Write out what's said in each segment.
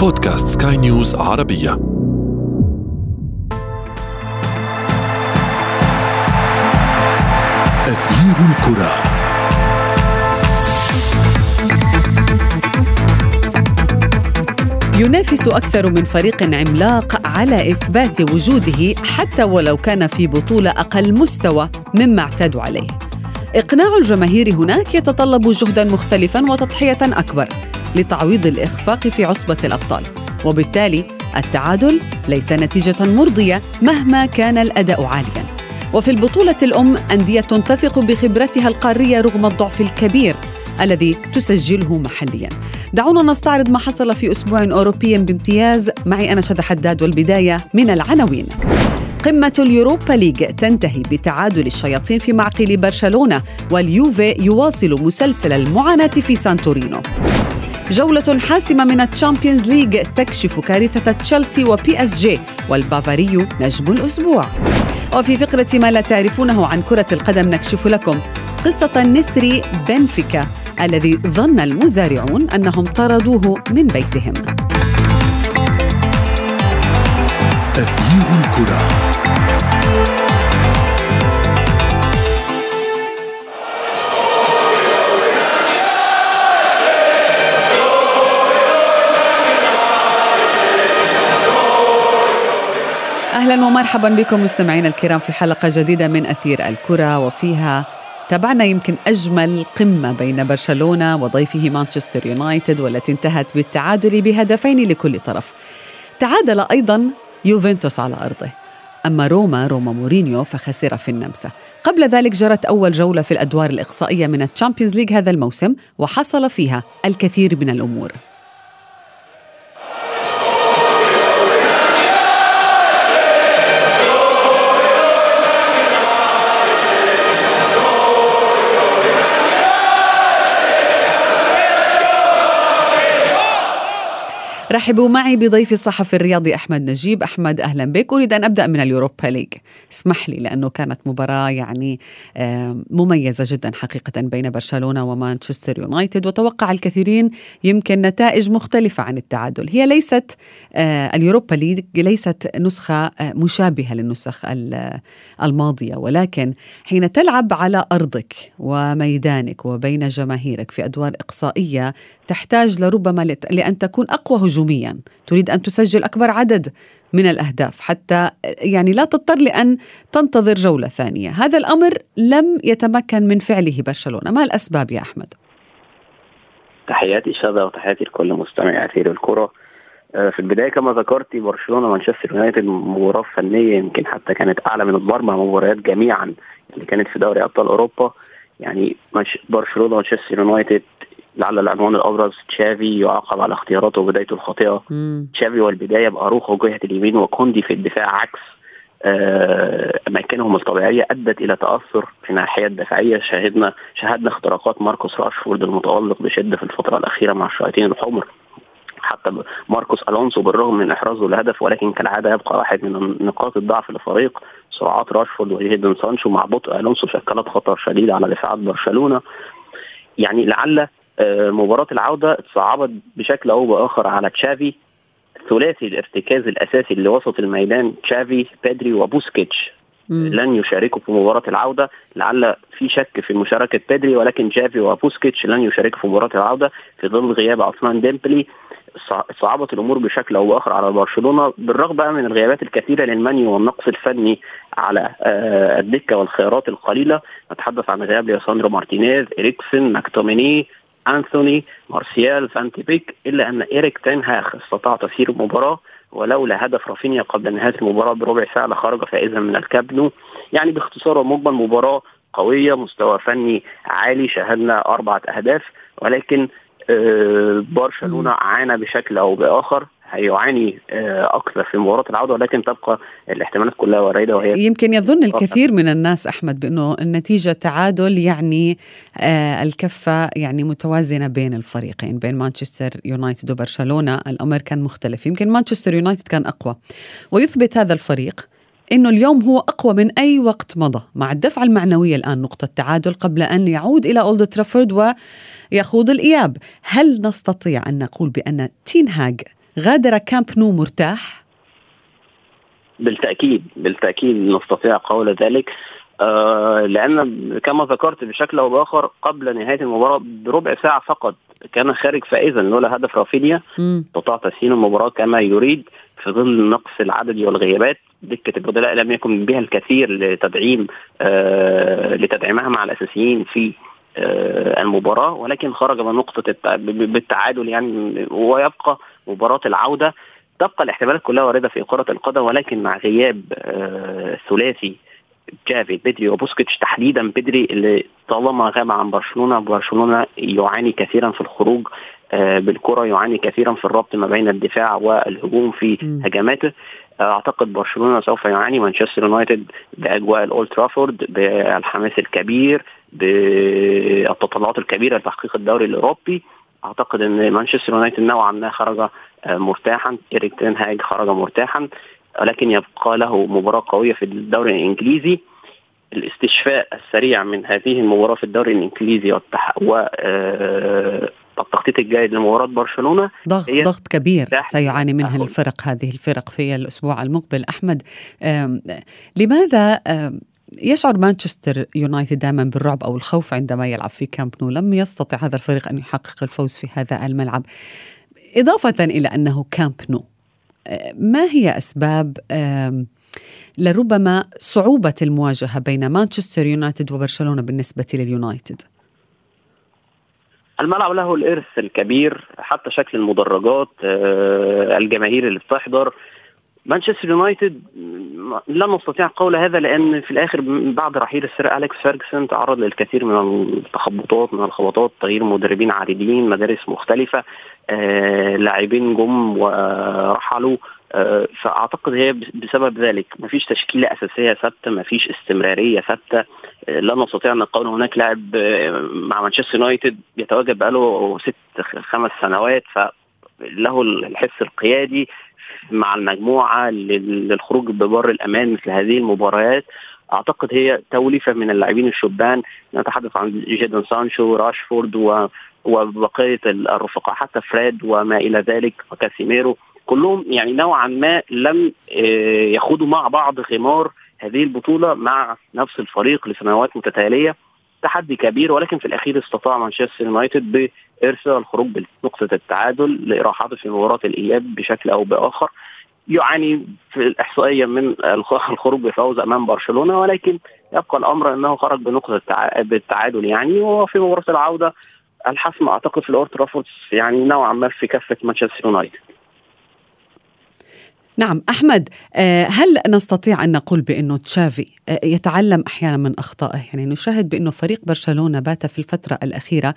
بودكاست سكاي نيوز عربية. أثير الكرة. ينافس أكثر من فريق عملاق على إثبات وجوده حتى ولو كان في بطولة أقل مستوى مما اعتادوا عليه. إقناع الجماهير هناك يتطلب جهدا مختلفا وتضحية أكبر. لتعويض الإخفاق في عصبة الأبطال، وبالتالي التعادل ليس نتيجة مرضية مهما كان الأداء عاليا. وفي البطولة الأم أندية تثق بخبرتها القارية رغم الضعف الكبير الذي تسجله محليا. دعونا نستعرض ما حصل في أسبوع أوروبي بامتياز. معي أنا شذى حداد والبداية من العناوين. قمة اليوروبا ليج تنتهي بتعادل الشياطين في معقل برشلونة واليوفي يواصل مسلسل المعاناة في تورينو. جولة حاسمة من ال Champions League تكشف كارثة تشيلسي و PSG والبافاري نجم الأسبوع. وفي فقرة ما لا تعرفونه عن كرة القدم نكشف لكم قصة النسر بنفيكا الذي ظن المزارعون أنهم طردوه من بيتهم. تغيير الكرة. أهلا ومرحبا بكم مستمعينا الكرام في حلقة جديدة من أثير الكرة وفيها تابعنا يمكن أجمل قمة بين برشلونة وضيفه مانشستر يونايتد والتي انتهت بالتعادل بهدفين لكل طرف. تعادل أيضا يوفنتوس على أرضه. أما روما روما مورينيو فخسر في النمسا. قبل ذلك جرت أول جولة في الأدوار الإقصائية من ال Champions League هذا الموسم وحصل فيها الكثير من الأمور. رحبوا معي بضيفي الصحفي الرياضي أحمد نجيب. أحمد أهلا بك. أريد أن أبدأ من ال Europa League. اسمح لي لأنه كانت مباراة يعني مميزة جدا حقيقة بين برشلونة ومانشستر يونايتد. وتوقع الكثيرين يمكن نتائج مختلفة عن التعادل. هي ليست آه، ال Europa League ليست نسخة آه، مشابهة للنسخ الماضية. ولكن حين تلعب على أرضك وميدانك وبين جماهيرك في أدوار إقصائية تحتاج لربما لأن تكون أقوى هجوم هجوميا تريد أن تسجل أكبر عدد من الأهداف حتى يعني لا تضطر لأن تنتظر جولة ثانية. هذا الأمر لم يتمكن من فعله برشلونة. ما الأسباب يا أحمد؟ تحياتي شذا وتحياتي لكل مستمع أثير الكرة. آه، في البداية كما ذكرتي برشلونة مانشستر يونايتد مباراة فنية يمكن حتى كانت أعلى من الاربع مباريات جميعا اللي كانت في دوري أبطال أوروبا. يعني برشلونة ومانشستر يونايتد لعل العنوان الأبرز تشافي يعاقب على اختياراته وبدايته الخاطئة. تشافي والبداية بأروخو جهة اليمين وكوندي في الدفاع عكس آه، اماكنهم الطبيعية أدت إلى تأثر في الناحية الدفاعية. شاهدنا شاهدنا اختراقات ماركوس راشفورد المتألق بشدة في الفترة الأخيرة مع الشياطين الحمر. حتى ماركوس ألونسو بالرغم من إحرازه الهدف ولكن كالعادة يبقى واحد من نقاط الضعف للفريق. سرعات راشفورد وجيدن سانشو مع بطء ألونسو شكلت خطر شديد على دفاعات برشلونة. يعني لعل آه، مباراة العودة اتصعبت بشكل أو بآخر على تشافي ثلاثي الارتكاز الأساسي اللي وسط الميدان جافي بيدري وبوسكيتس. لن يشاركوا في مباراة العودة. لعل في شك في مشاركة بيدري ولكن جافي وبوسكيتس لن يشاركوا في مباراة العودة في ظل غياب عثمان ديمبلي. صعبت الأمور بشكل أو بآخر على برشلونة بالرغم بقى من الغيابات الكثيرة لليونايتد والنقص الفني على آه، الدكة والخيارات القليلة. نتحدث عن غياب ليساندرو مارتينيز إريكسن ماكتوميني أنثوني مارسيال فان دي بيك إلا أن إيريك تين هاج استطاع تسيير المباراة ولولا هدف رافينيا قبل نهاية المباراة بربع ساعة لخرج فائزا من الكامب نو. يعني باختصار ومجمل مباراة قوية مستوى فني عالي شاهدنا أربعة أهداف ولكن آه، برشلونة عانى بشكل أو بآخر. هيعاني آه، أكثر في مباراة العودة ولكن تبقى الاحتمالات كلها واردة وهي يمكن يظن الكثير من الناس أحمد بأنه النتيجة تعادل يعني آه الكفة يعني متوازنة بين الفريقين بين مانشستر يونايتد وبرشلونة. الأمر كان مختلف. يمكن مانشستر يونايتد كان أقوى. ويثبت هذا الفريق إنه اليوم هو أقوى من أي وقت مضى. مع الدفعه المعنويه الآن نقطة تعادل قبل أن يعود إلى أولد ترافورد ويخوض الإياب. هل نستطيع أن نقول بأن تين هاج غادر كامب نو مرتاح؟ بالتأكيد بالتأكيد نستطيع قول ذلك. آه لأن كما ذكرت بشكل أو بآخر قبل نهاية المباراة بربع ساعة فقط كان خارج فائزا. لولا هدف رافينيا استطاع تسيير المباراة كما يريد في ظل النقص العددي والغيابات. دكة البدلاء لم يكن بها الكثير لتدعيم آه لتدعيمها مع الأساسيين في آه المباراة ولكن خرج من نقطه بالتعادل يعني ويبقى مباراة العودة. تبقى الاحتمالات كلها واردة في كرة القدم ولكن مع غياب آه ثلاثي جافي بدري وبوسكيتش تحديدا بدري اللي طالما غاب عن برشلونة برشلونة يعاني كثيرا في الخروج آه بالكرة يعاني كثيرا في الربط ما بين الدفاع والهجوم في هجماته. أعتقد برشلونة سوف يعاني مانشستر يونايتد بأجواء الأولد ترافورد بالحماس الكبير بالتطلعات الكبيرة لتحقيق الدوري الأوروبي. أعتقد إن مانشستر يونايتد نوعا ما خرج مرتاحا. إيريك تين هاج خرج مرتاحا ولكن يبقى له مباراة قوية في الدوري الإنجليزي. الاستشفاء السريع من هذه المباراة في الدوري الإنجليزي والتح... و التخطيط الجيد لمباراة برشلونة ضغط ضغط كبير سيعاني منه الفرق هذه الفرق في الأسبوع المقبل. أحمد لماذا يشعر مانشستر يونايتد دائما بالرعب أو الخوف عندما يلعب في كامب نو. لم يستطع هذا الفريق أن يحقق الفوز في هذا الملعب. إضافة إلى أنه كامب نو ما هي أسباب لربما صعوبة المواجهة بين مانشستر يونايتد وبرشلونة بالنسبة لليونايتد؟ الملعب له الإرث الكبير حتى شكل المدرجات الجماهير اللي بتحضر. مانشستر يونايتد لا نستطيع قول هذا لأن في الآخر بعد رحيل السير أليكس فيرجسون تعرض للكثير من التخبطات من الخبطات تغيير مدربين عديدين مدارس مختلفة آه لاعبين جم ورحلوا آه فأعتقد هي بسبب ذلك. ما فيش تشكيلة أساسية ثابتة ما فيش استمرارية ثابتة آه لا نستطيع أن نقول هناك لاعب مع مانشستر يونايتد يتواجد بقاله ست خمس سنوات فله الحس القيادي مع المجموعة للخروج ببر الأمان مثل هذه المباريات. أعتقد هي توليفة من اللاعبين الشبان. نتحدث عن جيدون سانشو راشفورد و وبقية الرفقاء حتى فريد وما إلى ذلك وكاسيميرو. كلهم يعني نوعا ما لم يخوضوا مع بعض غمار هذه البطولة مع نفس الفريق لسنوات متتالية. تحدي كبير ولكن في الأخير استطاع مانشستر يونايتد بارسال الخروج بنقطه التعادل لاراحته في مباراة الإياب بشكل أو بآخر يعاني في الإحصائية من الخروج بفوز أمام برشلونة ولكن يبقى الأمر أنه خرج بنقطة بالتعادل يعني وفي مباراة العودة الحسم أعتقد في الأورد ترافورد يعني نوعا ما في كفة مانشستر يونايتد. نعم أحمد هل نستطيع أن نقول بأنه تشافي يتعلم أحيانا من أخطائه؟ يعني نشاهد بأنه فريق برشلونة بات في الفترة الأخيرة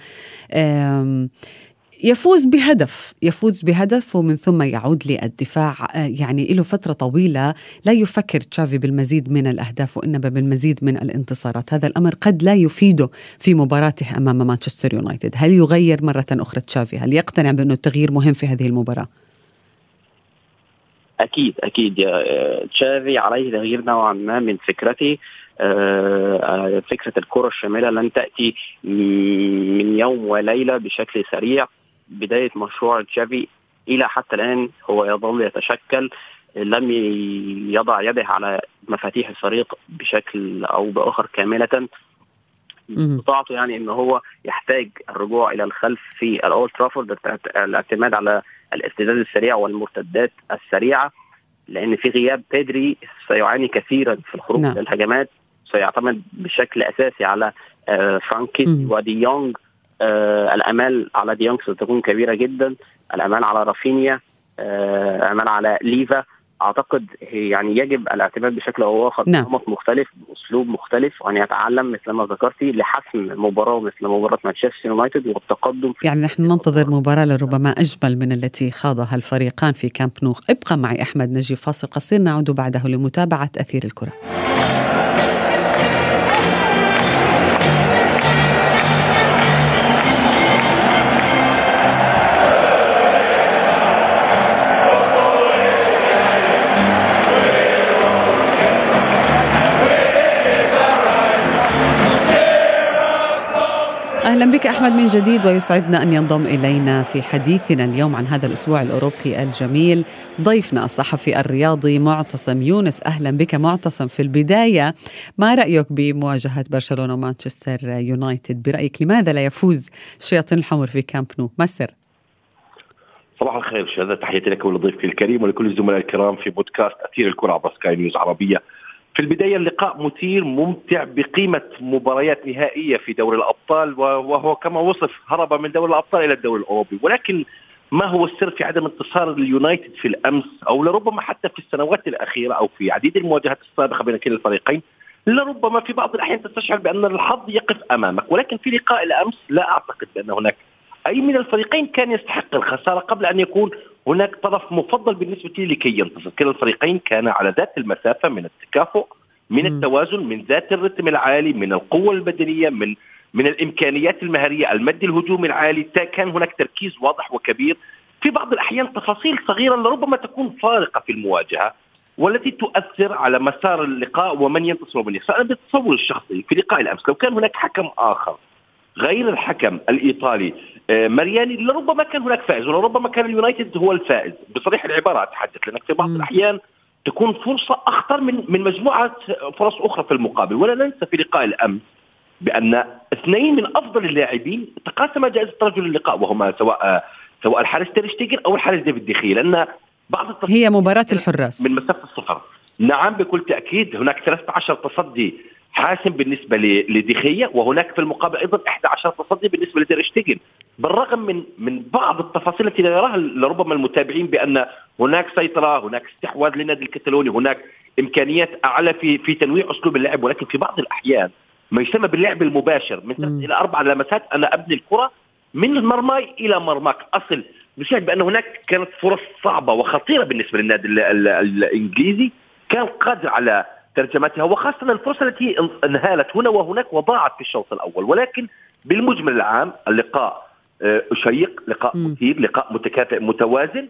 يفوز بهدف يفوز بهدف ومن ثم يعود للدفاع يعني له فترة طويلة لا يفكر تشافي بالمزيد من الأهداف وإنما بالمزيد من الانتصارات. هذا الأمر قد لا يفيده في مباراته أمام مانشستر يونايتد. هل يغير مرة أخرى تشافي؟ هل يقتنع بأنه التغيير مهم في هذه المباراة؟ أكيد أكيد. يا تشافي عليه تغيير نوعا ما من فكرته. فكرة الكرة الشامله لن تأتي من يوم وليلة بشكل سريع. بداية مشروع تشافي إلى حتى الآن هو يظل يتشكل. لم يضع يده على مفاتيح الفريق بشكل أو بآخر كاملة. استطاعته يعني إن هو يحتاج الرجوع إلى الخلف في الأولد ترافورد الاعتماد على الارتداد السريع والمرتدات السريعة لأن في غياب بيدري سيعاني كثيرا في الخروج نعم. للهجمات سيعتمد بشكل أساسي على آه فرانكي ودي يونغ. آه الأمال على دي يونغ ستكون كبيرة جدا. الأمال على رافينيا. آه الأمال على ليفا. أعتقد يعني يجب الاعتماد بشكل أو اخر نعم. بنمط مختلف بأسلوب مختلف وأن يتعلم مثل ما ذكرتي لحسم مباراة مثل مباراة مانشستر يونايتد والتقدم يعني نحن ننتظر مباراة لربما أجمل من التي خاضها الفريقان في كامب نو. ابقى معي أحمد نجي فاصل قصير نعود بعده لمتابعة أثير الكرة. بك أحمد من جديد ويسعدنا أن ينضم إلينا في حديثنا اليوم عن هذا الأسبوع الأوروبي الجميل. ضيفنا الصحفي الرياضي معتصم يونس أهلا بك معتصم في البداية. ما رأيك بمواجهة برشلونة ومانشستر يونايتد؟ برأيك لماذا لا يفوز الشياطين الحمر في كامب نو؟ ما السر؟ صباح الخير شهادة تحياتي لك ولضيفك الكريم ولكل الزملاء الكرام في بودكاست أثير الكرة عبر سكاي نيوز عربية. في البداية اللقاء مثير ممتع بقيمة مباريات نهائية في دوري الأبطال وهو كما وصف هرب من دوري الأبطال إلى الدوري الأوروبي. ولكن ما هو السر في عدم انتصار اليونايتد في الأمس أو لربما حتى في السنوات الأخيرة أو في عديد المواجهات السابقة بين كلا الفريقين؟ لربما في بعض الأحيان تستشعر بأن الحظ يقف أمامك. ولكن في لقاء الأمس لا أعتقد بأن هناك أي من الفريقين كان يستحق الخسارة قبل أن يكون هناك طرف مفضل بالنسبة لي لكي ينتصر. كلا الفريقين كان على ذات المسافة من التكافؤ من التوازن من ذات الرتم العالي من القوة البدنية من من الإمكانيات المهريه المد الهجومي العالي. كان هناك تركيز واضح وكبير. في بعض الأحيان تفاصيل صغيرة لربما تكون فارقة في المواجهة والتي تؤثر على مسار اللقاء ومن ينتصر ومن يخسر. أنا بتصور الشخصي في لقاء الأمس لو كان هناك حكم آخر غير الحكم الإيطالي. آه، مارياني لربما كان هناك فائز ولربما كان اليونايتد هو الفائز. بصريح العبارة اتحدث لأنك في بعض الأحيان تكون فرصة أخطر من من مجموعة فرص أخرى في المقابل. ولا ننسى في لقاء الأمس بأن اثنين من أفضل اللاعبين تقاسم جائزة رجل اللقاء وهما سواء سواء الحارس تيرشتيجن أو الحارس ديفيد دي خيا لأن بعض هي مباراة الحراس. من مسافة الصفر. نعم بكل تأكيد هناك 13 تصدي حاسم بالنسبة لدي خيا وهناك في المقابل أيضا 11 تصدي بالنسبة لتيرشتيجن بالرغم من من بعض التفاصيل التي لا يراها لربما المتابعين بأن هناك سيطرة هناك استحواذ للنادي الكتالوني هناك إمكانيات أعلى في في تنويع أسلوب اللعب ولكن في بعض الأحيان ما يسمى باللعب المباشر. من ثلاث إلى أربع لمسات أنا أبني الكرة من مرماي إلى مرماك. أصل بشاهد بأن هناك كانت فرص صعبة وخطيرة بالنسبة للنادي الإنجليزي كان قادر على ترجمتها وخاصة الفرصة التي انهالت هنا وهناك وضاعت في الشوط الأول. ولكن بالمجمل العام اللقاء آه، شيق لقاء مثير لقاء متكافئ متوازن.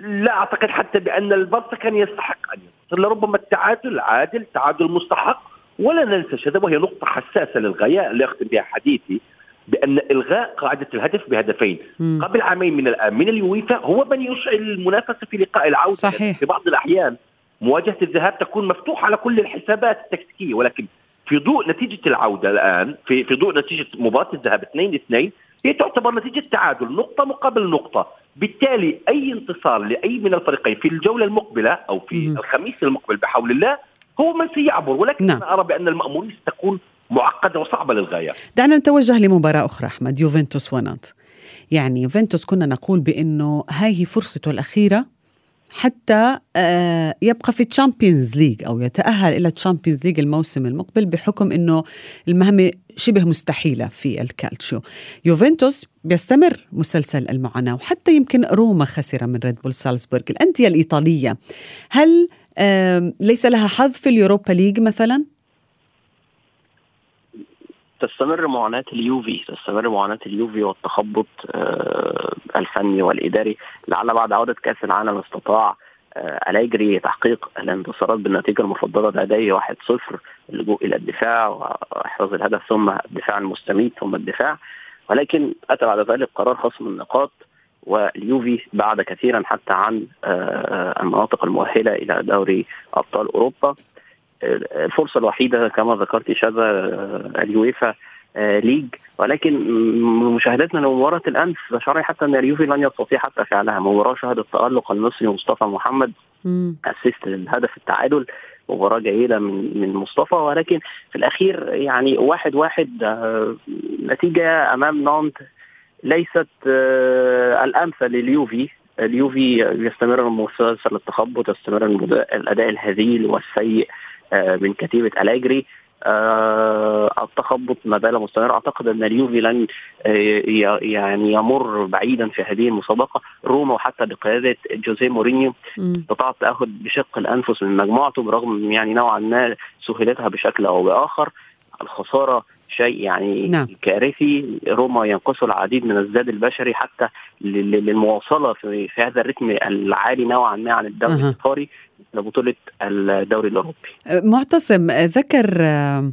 لا أعتقد حتى بأن البرصا كان يستحق أن ينتصر. لربما التعادل عادل تعادل مستحق. ولا ننسى هذا وهي نقطة حساسة للغاية اللي أختم بها حديثي بأن إلغاء قاعدة الهدف بهدفين. مم. قبل عامين من الآن من اليويفا هو من يشعل المنافسة في لقاء العودة صحيح. في بعض الأحيان. مواجهة الذهاب تكون مفتوحة على كل الحسابات التكتيكية ولكن في ضوء نتيجة العودة الآن في في ضوء نتيجة مباراة الذهاب 2 2 هي تعتبر نتيجة تعادل نقطة مقابل نقطة بالتالي أي انتصار لأي من الفريقين في الجولة المقبلة أو في م. الخميس المقبل بحول الله هو من سيعبر ولكن نعم. أنا أرى بأن المأمورية ستكون معقدة وصعبة للغاية دعنا نتوجه لمباراة أخرى أحمد يوفنتوس ونانت يعني يوفنتوس كنا نقول بأنه هاي فرصته الأخيرة حتى آه، يبقى في Champions League أو يتأهل إلى Champions League الموسم المقبل بحكم إنه المهمة شبه مستحيلة في الكالتشيو. يوفنتوس بيستمر مسلسل المعاناة وحتى يمكن روما خسر من ريد بول سالزبورغ الأندية الإيطالية هل ليس لها حظ في ال Europa League مثلا؟ تستمر معاناة اليوفي تستمر معاناة اليوفي والتخبط آه، الفني والإداري لعل بعد عودة كأس العالم استطاع آه، أليجري تحقيق الانتصارات بالنتيجة المفضلة لديه 1-0 اللجوء إلى الدفاع وإحراز الهدف ثم الدفاع المستميت ثم الدفاع. ولكن أتى بعد ذلك قرار خصم النقاط واليوفي بعد كثيرا حتى عن آه، المناطق المؤهلة إلى دوري أبطال أوروبا. الفرصة الوحيدة كما ذكرت شذا اليويفا آه، ليج. ولكن مشاهدتنا لمباراة الأمس شرعي حتى أن اليوفي لن يستطيع حتى فعلها. مباراة شهدت تالق المصري مصطفى محمد assist للهدف التعادل. مباراة جيدة من من مصطفى. ولكن في الأخير يعني واحد واحد آه، نتيجة أمام نانت ليست آه، الأمثل لليوفي. اليوفي يستمر مسلسل التخبط يستمر الأداء الهزيل والسيء. آه، من كتيبة أليجري آه التخبط ما زال مستمر. أعتقد أن اليوفي لن آه يعني يمر بعيدا في هذه المسابقة. روما وحتى بقيادة جوزيه مورينيو استطاع التاهل بشق الأنفس من مجموعته برغم يعني نوعا ما سهلتها بشكل أو بآخر. الخسارة شيء يعني نعم. كارثي روما ينقصه العديد من الزاد البشري حتى لل- للمواصلة في, في هذا الرتم العالي نوعا ما عن الدوري. الإيطالي لبطوله الدوري الأوروبي معتصم ذكر آه،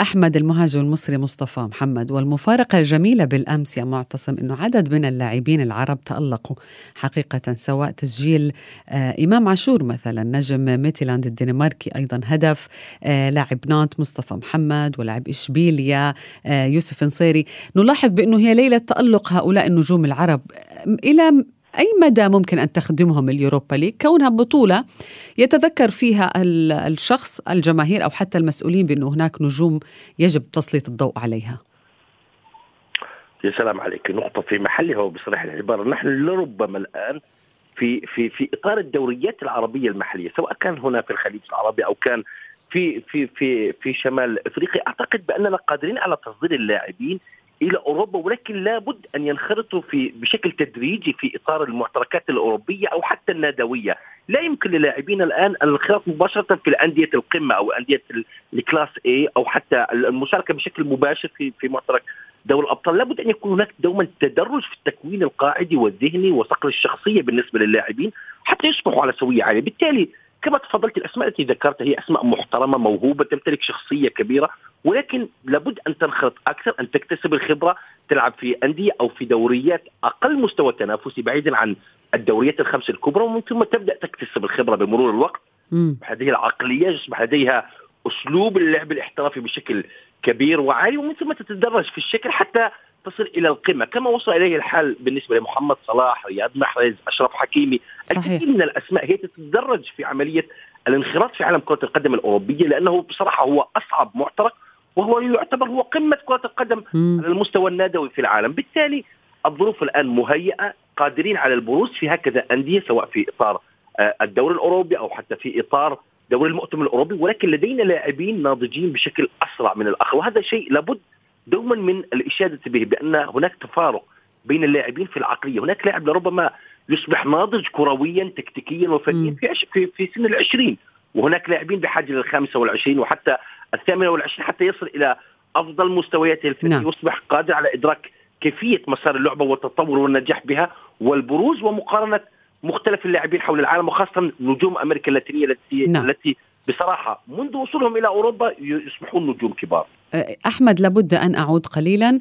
أحمد المهاجم المصري مصطفى محمد والمفارقة الجميلة بالأمس يا معتصم إنه عدد من اللاعبين العرب تألقوا حقيقة سواء تسجيل آه، إمام عاشور مثلا نجم ميتيلاند الدنماركي أيضا هدف لاعب نانت مصطفى محمد ولاعب اشبيليا آه، يوسف نصيري. نلاحظ بأنه هي ليلة تألق هؤلاء النجوم العرب. إلى أي مدى ممكن أن تخدمهم اليوروبا ليج؟ كونها بطولة يتذكر فيها ال- الشخص الجماهير أو حتى المسؤولين بأنه هناك نجوم يجب تسليط الضوء عليها. يا سلام عليك. نقطة في محلها وبصريح العبارة نحن لربما الآن في في في إطار الدوريات العربية المحلية سواء كان هنا في الخليج العربي أو كان في في في في شمال إفريقيا. أعتقد بأننا قادرين على تصدير اللاعبين إلى أوروبا ولكن لابد أن ينخرطوا في بشكل تدريجي في إطار المعتركات الأوروبية أو حتى النادوية، لا يمكن للاعبين الآن الانخراط مباشرة في الأندية القمة أو أندية ال- الكلاس اي أو حتى المشاركة بشكل مباشر في في معترك دوري الأبطال، لابد أن يكون هناك دوما تدرج في التكوين القاعدي والذهني وصقل الشخصية بالنسبة للاعبين حتى يصبحوا على سوية عالية، بالتالي كما تفضلت الأسماء التي ذكرتها هي أسماء محترمة موهوبة تمتلك شخصية كبيرة ولكن لابد أن تنخرط أكثر أن تكتسب الخبرة تلعب في أندية أو في دوريات أقل مستوى تنافسي بعيدا عن الدوريات الخمس الكبرى ومن ثم تبدأ تكتسب الخبرة بمرور الوقت. هذه العقلية يصبح لديها أسلوب اللعب الاحترافي بشكل كبير وعالي ومن ثم تتدرج في الشكل حتى تصل إلى القمة كما وصل إليه الحال بالنسبة لمحمد صلاح رياض محرز أشرف حكيمي صحيح. الكثير من الأسماء هي تتدرج في عملية الانخراط في عالم كرة القدم الأوروبية لأنه بصراحة هو أصعب معترك وهو يعتبر هو قمة كرة القدم مم. على المستوى النادوي في العالم بالتالي الظروف الآن مهيئة قادرين على البروز في هكذا أندية سواء في إطار آه، الدوري الأوروبي أو حتى في إطار دوري المؤتمر الأوروبي ولكن لدينا لاعبين ناضجين بشكل أسرع من الآخر وهذا شيء لابد دوما من الإشادة به بأن هناك تفارق بين اللاعبين في العقلية، هناك لاعب لربما يصبح ناضج كرويا تكتيكيا وفنيا. في عش- في في سن العشرين وهناك لاعبين بحاجه للخامسه والعشرين وحتى الثامنة والعشرين حتى يصل إلى أفضل مستوياته الفنيه نعم. يصبح قادر على إدراك كيفية مسار اللعبة والتطور والنجاح بها والبروز ومقارنة مختلف اللاعبين حول العالم وخاصة نجوم أمريكا اللاتينية التي نعم. التي بصراحة منذ وصولهم إلى أوروبا يصبحون نجوم كبار. أحمد لابد أن أعود قليلا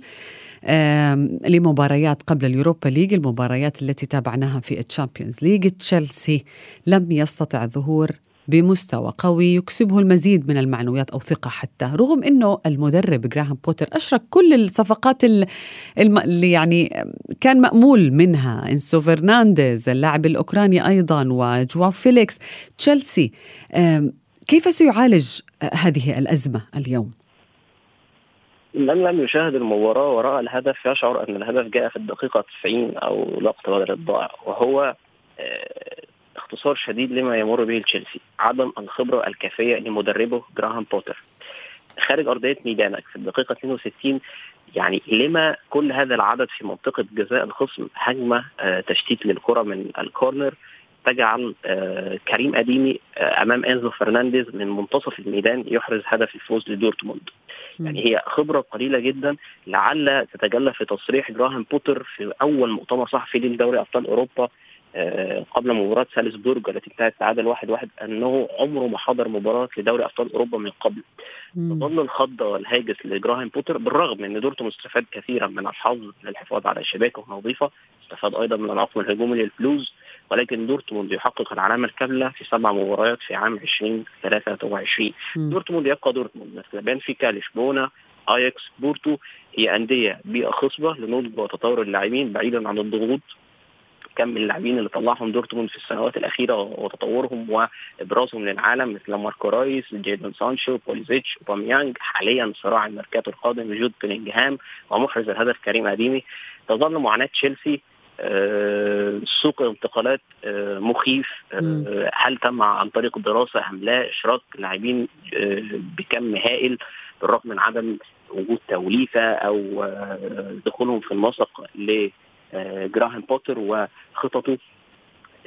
آم، لمباريات قبل ال Europa League المباريات التي تابعناها في ال Champions League. تشيلسي لم يستطع الظهور بمستوى قوي يكسبه المزيد من المعنويات أو ثقة حتى. رغم إنه المدرب جراهام بوتر أشرك كل الصفقات اللي يعني كان مأمول منها. إنزو فرنانديز اللاعب الأوكراني أيضا وجواو فيليكس. تشيلسي كيف سيعالج هذه الأزمة اليوم؟ من لم يشاهد المباراة وراء الهدف يشعر أن الهدف جاء في الدقيقة 90 أو لقطة بدل الضائع وهو آه، اختصار شديد لما يمر به تشيلسي عدم الخبرة الكافية لمدربه جراهام بوتر خارج أرضية ميدانك في الدقيقة 62 يعني لما كل هذا العدد في منطقة جزاء الخصم هجمة آه، تشتيت للكرة من الكورنر تجعل آه، كريم أديمي آه، أمام أنزو فرنانديز من منتصف الميدان يحرز هدف الفوز لدورتموند. يعني هي خبرة قليلة جدا لعل تتجلى في تصريح جراهام بوتر في أول مؤتمر صحفي لدوري أبطال أوروبا آه، قبل مباراة سالزبورج التي انتهت تعادل واحد واحد أنه عمره ما حضر مباراة لدوري أبطال أوروبا من قبل. تظل الخضه والهاجس لجراهام بوتر بالرغم من إن دورتموند استفاد كثيرا من الحظ للحفاظ على شباكه نظيفه استفاد أيضا من العقم الهجومي للبلوز ولكن دورتموند يحقق العلامة الكاملة في سبع مباريات في عام 2023 مم. دورتموند يبقى دورتموند. مثل بنفيكا لشبونه آياكس بورتو هي أندية بيئة خصبة لنضج وتطور اللاعبين بعيدا عن الضغوط. كم اللاعبين اللي طلعهم دورتموند في السنوات الأخيرة وتطورهم وإبرازهم للعالم مثل ماركو رويس جيدون سانشو بوليسيتش أوباميانج حاليا صراع الميركاتو القادم جود بلينجهام ومحرز الهدف كريم أديمي. تظل معاناة تشيلسي سوق الانتقالات آه، مخيف. آه، هل تم عن طريق دراسة ام لا إشراك لاعبين آه، بكم هائل بالرغم من عدم وجود توليفة أو آه، دخولهم في النسق لجراهام بوتر وخططه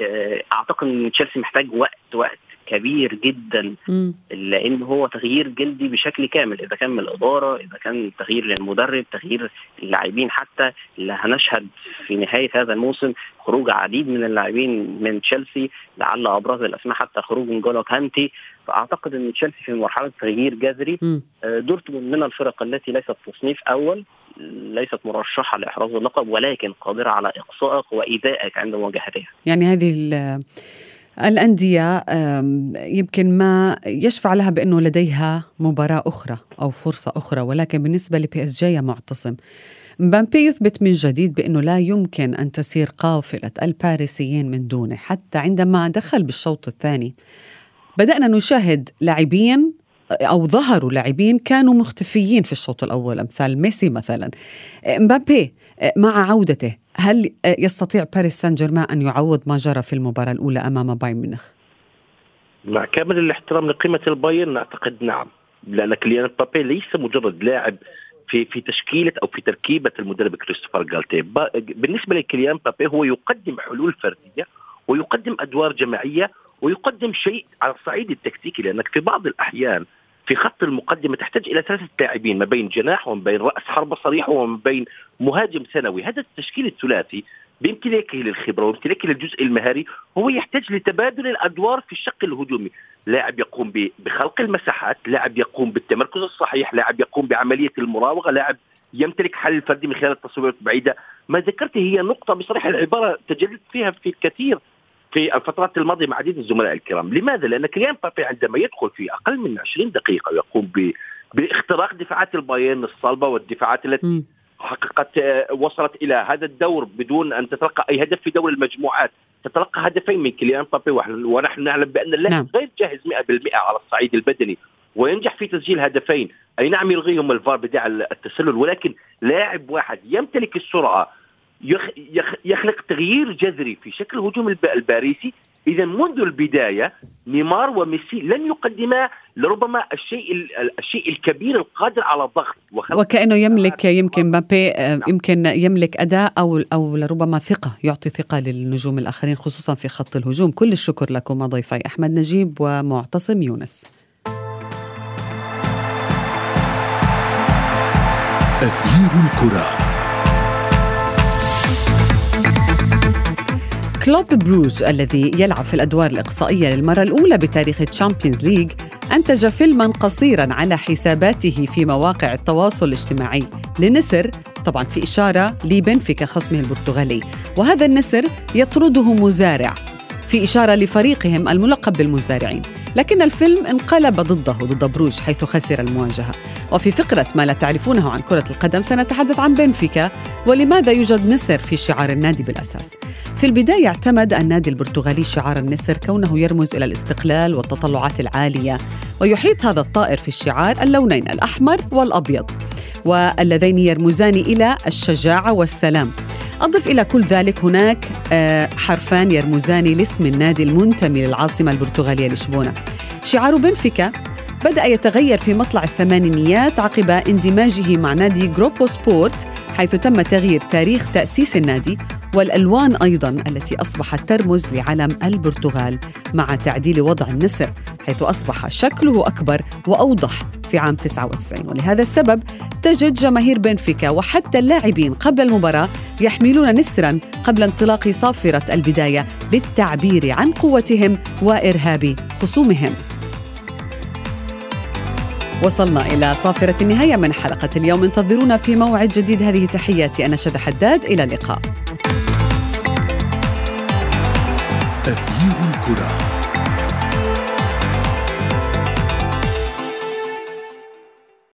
آه، أعتقد إن تشيلسي محتاج وقت وقت كبير جدا لأن هو تغيير جذري بشكل كامل إذا كان من الإدارة إذا كان تغيير للمدرب تغيير اللاعبين حتى اللي هنشهد في نهاية هذا الموسم خروج عديد من اللاعبين من تشيلسي لعل أبرز الأسماء حتى خروج نجولو كانتي. فأعتقد إن تشيلسي في مرحلة تغيير جذري آه، دورتموند من الفرق التي ليست تصنيف أول ليست مرشحة لإحراز اللقب ولكن قادرة على إقصائك وإيذائك عند مواجهتها. يعني هذه الأندية يمكن ما يشفع لها بأنه لديها مباراة أخرى أو فرصة أخرى ولكن بالنسبة ل PSG معتصم. مبابي يثبت من جديد بأنه لا يمكن أن تسير قافلة الباريسيين من دونه حتى عندما دخل بالشوط الثاني. بدأنا نشاهد لاعبين أو ظهروا لاعبين كانوا مختفيين في الشوط الأول أمثال ميسي مثلا. مبابي مع عودته هل يستطيع باريس سان جيرمان أن يعوض ما جرى في المباراة الأولى أمام بايرن ميونخ؟ مع كامل الاحترام لقيمة البايرن أعتقد نعم لأن كليان بابي ليس مجرد لاعب في في تشكيلة أو في تركيبة المدرب كريستوفر جالتي بالنسبة لكليان بابي هو يقدم حلول فردية ويقدم أدوار جماعية ويقدم شيء على الصعيد التكتيكي لأنك في بعض الأحيان في خط المقدمة تحتاج إلى ثلاثة لاعبين ما بين جناح وما بين رأس حربة صريح وما بين مهاجم ثانوي. هذا التشكيل الثلاثي بامتلاكه للخبرة وامتلاكه للجزء المهاري هو يحتاج لتبادل الأدوار في الشق الهجومي. لاعب يقوم بخلق المساحات لاعب يقوم بالتمركز الصحيح لاعب يقوم بعملية المراوغة لاعب يمتلك حل فردي من خلال التصويرات البعيدة. ما ذكرته هي نقطة بصراحه العبارة تجلت فيها في الكثير. في الفترات الماضية مع عديد الزملاء الكرام، لماذا؟ لأن كليان بابي عندما يدخل في أقل من 20 دقيقة ويقوم باختراق دفاعات البايرن الصلبة والدفاعات التي حققت آه، وصلت إلى هذا الدور بدون أن تتلقى أي هدف في دور المجموعات. تتلقى هدفين من كليان بابي ونحن نعلم بأن اللاعب نعم. غير جاهز 100% على الصعيد البدني. وينجح في تسجيل هدفين. أي نعم يلغيهم الفار بداعي التسلل ولكن لاعب واحد يمتلك السرعة يخلق تغيير جذري في شكل الهجوم الباريسي. إذا منذ البداية نيمار وميسي لن يقدما لربما الشيء الشيء الكبير القادر على الضغط. وكأنه يملك يمكن مبابي آه، نعم. يمكن يملك أداء أو أو لربما ثقة يعطي ثقة للنجوم الآخرين خصوصا في خط الهجوم. كل الشكر لكم ضيفي أحمد نجيب ومعتصم يونس. أثير الكرة. كلوب بروج الذي يلعب في الأدوار الإقصائية للمرة الأولى بتاريخ الشامبيونز ليج أنتج فيلما قصيرا على حساباته في مواقع التواصل الاجتماعي لنسر طبعا في إشارة لبنفيكا خصمه البرتغالي. وهذا النسر يطرده مزارع. في إشارة لفريقهم الملقب بالمزارعين. لكن الفيلم انقلب ضده ضد بروج حيث خسر المواجهة. وفي فقرة ما لا تعرفونه عن كرة القدم سنتحدث عن بنفيكا ولماذا يوجد نسر في شعار النادي بالأساس. في البداية اعتمد النادي البرتغالي شعار النسر كونه يرمز إلى الاستقلال والتطلعات العالية ويحيط هذا الطائر في الشعار اللونين الأحمر والأبيض واللذين يرمزان إلى الشجاعة والسلام. أضف إلى كل ذلك هناك آه، حرفان يرمزان لاسم النادي المنتمي للعاصمة البرتغالية لشبونة. شعار بنفيكا بدأ يتغير في مطلع الثمانينيات عقب اندماجه مع نادي جروبو سبورت حيث تم تغيير تاريخ تأسيس النادي. والألوان أيضا التي أصبحت ترمز لعلم البرتغال مع تعديل وضع النسر حيث أصبح شكله أكبر وأوضح في عام 99 ولهذا السبب تجد جماهير بنفيكا وحتى اللاعبين قبل المباراة يحملون نسرا قبل انطلاق صافرة البداية للتعبير عن قوتهم وإرهاب خصومهم. وصلنا إلى صافرة النهاية من حلقة اليوم. انتظرونا في موعد جديد. هذه تحياتي. أنا شد حداد. إلى اللقاء. تغيير الكرة.